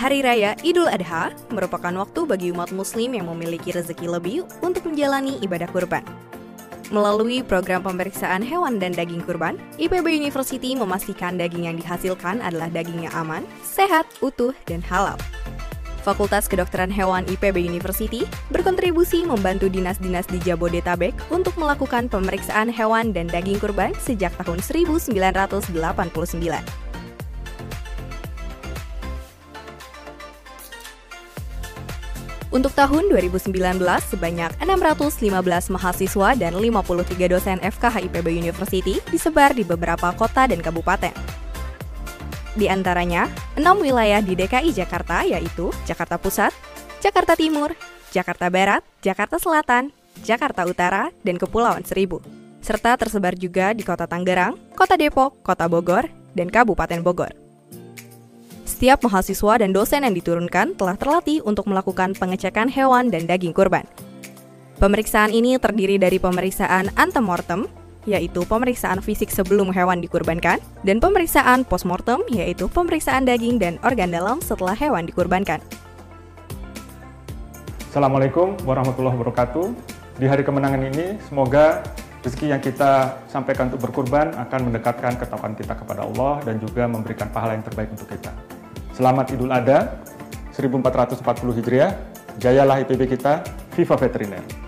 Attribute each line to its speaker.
Speaker 1: Hari Raya Idul Adha merupakan waktu bagi umat muslim yang memiliki rezeki lebih untuk menjalani ibadah kurban. Melalui program pemeriksaan hewan dan daging kurban, IPB University memastikan daging yang dihasilkan adalah daging yang aman, sehat, utuh, dan halal. Fakultas Kedokteran Hewan IPB University berkontribusi membantu dinas-dinas di Jabodetabek untuk melakukan pemeriksaan hewan dan daging kurban sejak tahun 1989. Untuk tahun 2019, sebanyak 615 mahasiswa dan 53 dosen FKH IPB University disebar di beberapa kota dan kabupaten. Di antaranya, enam wilayah di DKI Jakarta yaitu Jakarta Pusat, Jakarta Timur, Jakarta Barat, Jakarta Selatan, Jakarta Utara, dan Kepulauan Seribu. Serta tersebar juga di Kota Tangerang, Kota Depok, Kota Bogor, dan Kabupaten Bogor. Setiap mahasiswa dan dosen yang diturunkan telah terlatih untuk melakukan pengecekan hewan dan daging kurban. Pemeriksaan ini terdiri dari pemeriksaan antemortem, yaitu pemeriksaan fisik sebelum hewan dikurbankan, dan pemeriksaan postmortem, yaitu pemeriksaan daging dan organ dalam setelah hewan dikurbankan.
Speaker 2: Assalamualaikum warahmatullahi wabarakatuh. Di hari kemenangan ini, semoga rezeki yang kita sampaikan untuk berkurban akan mendekatkan ketakwaan kita kepada Allah dan juga memberikan pahala yang terbaik untuk kita. Selamat Idul Adha 1440 Hijriah. Jayalah IPB kita, Viva Veteriner.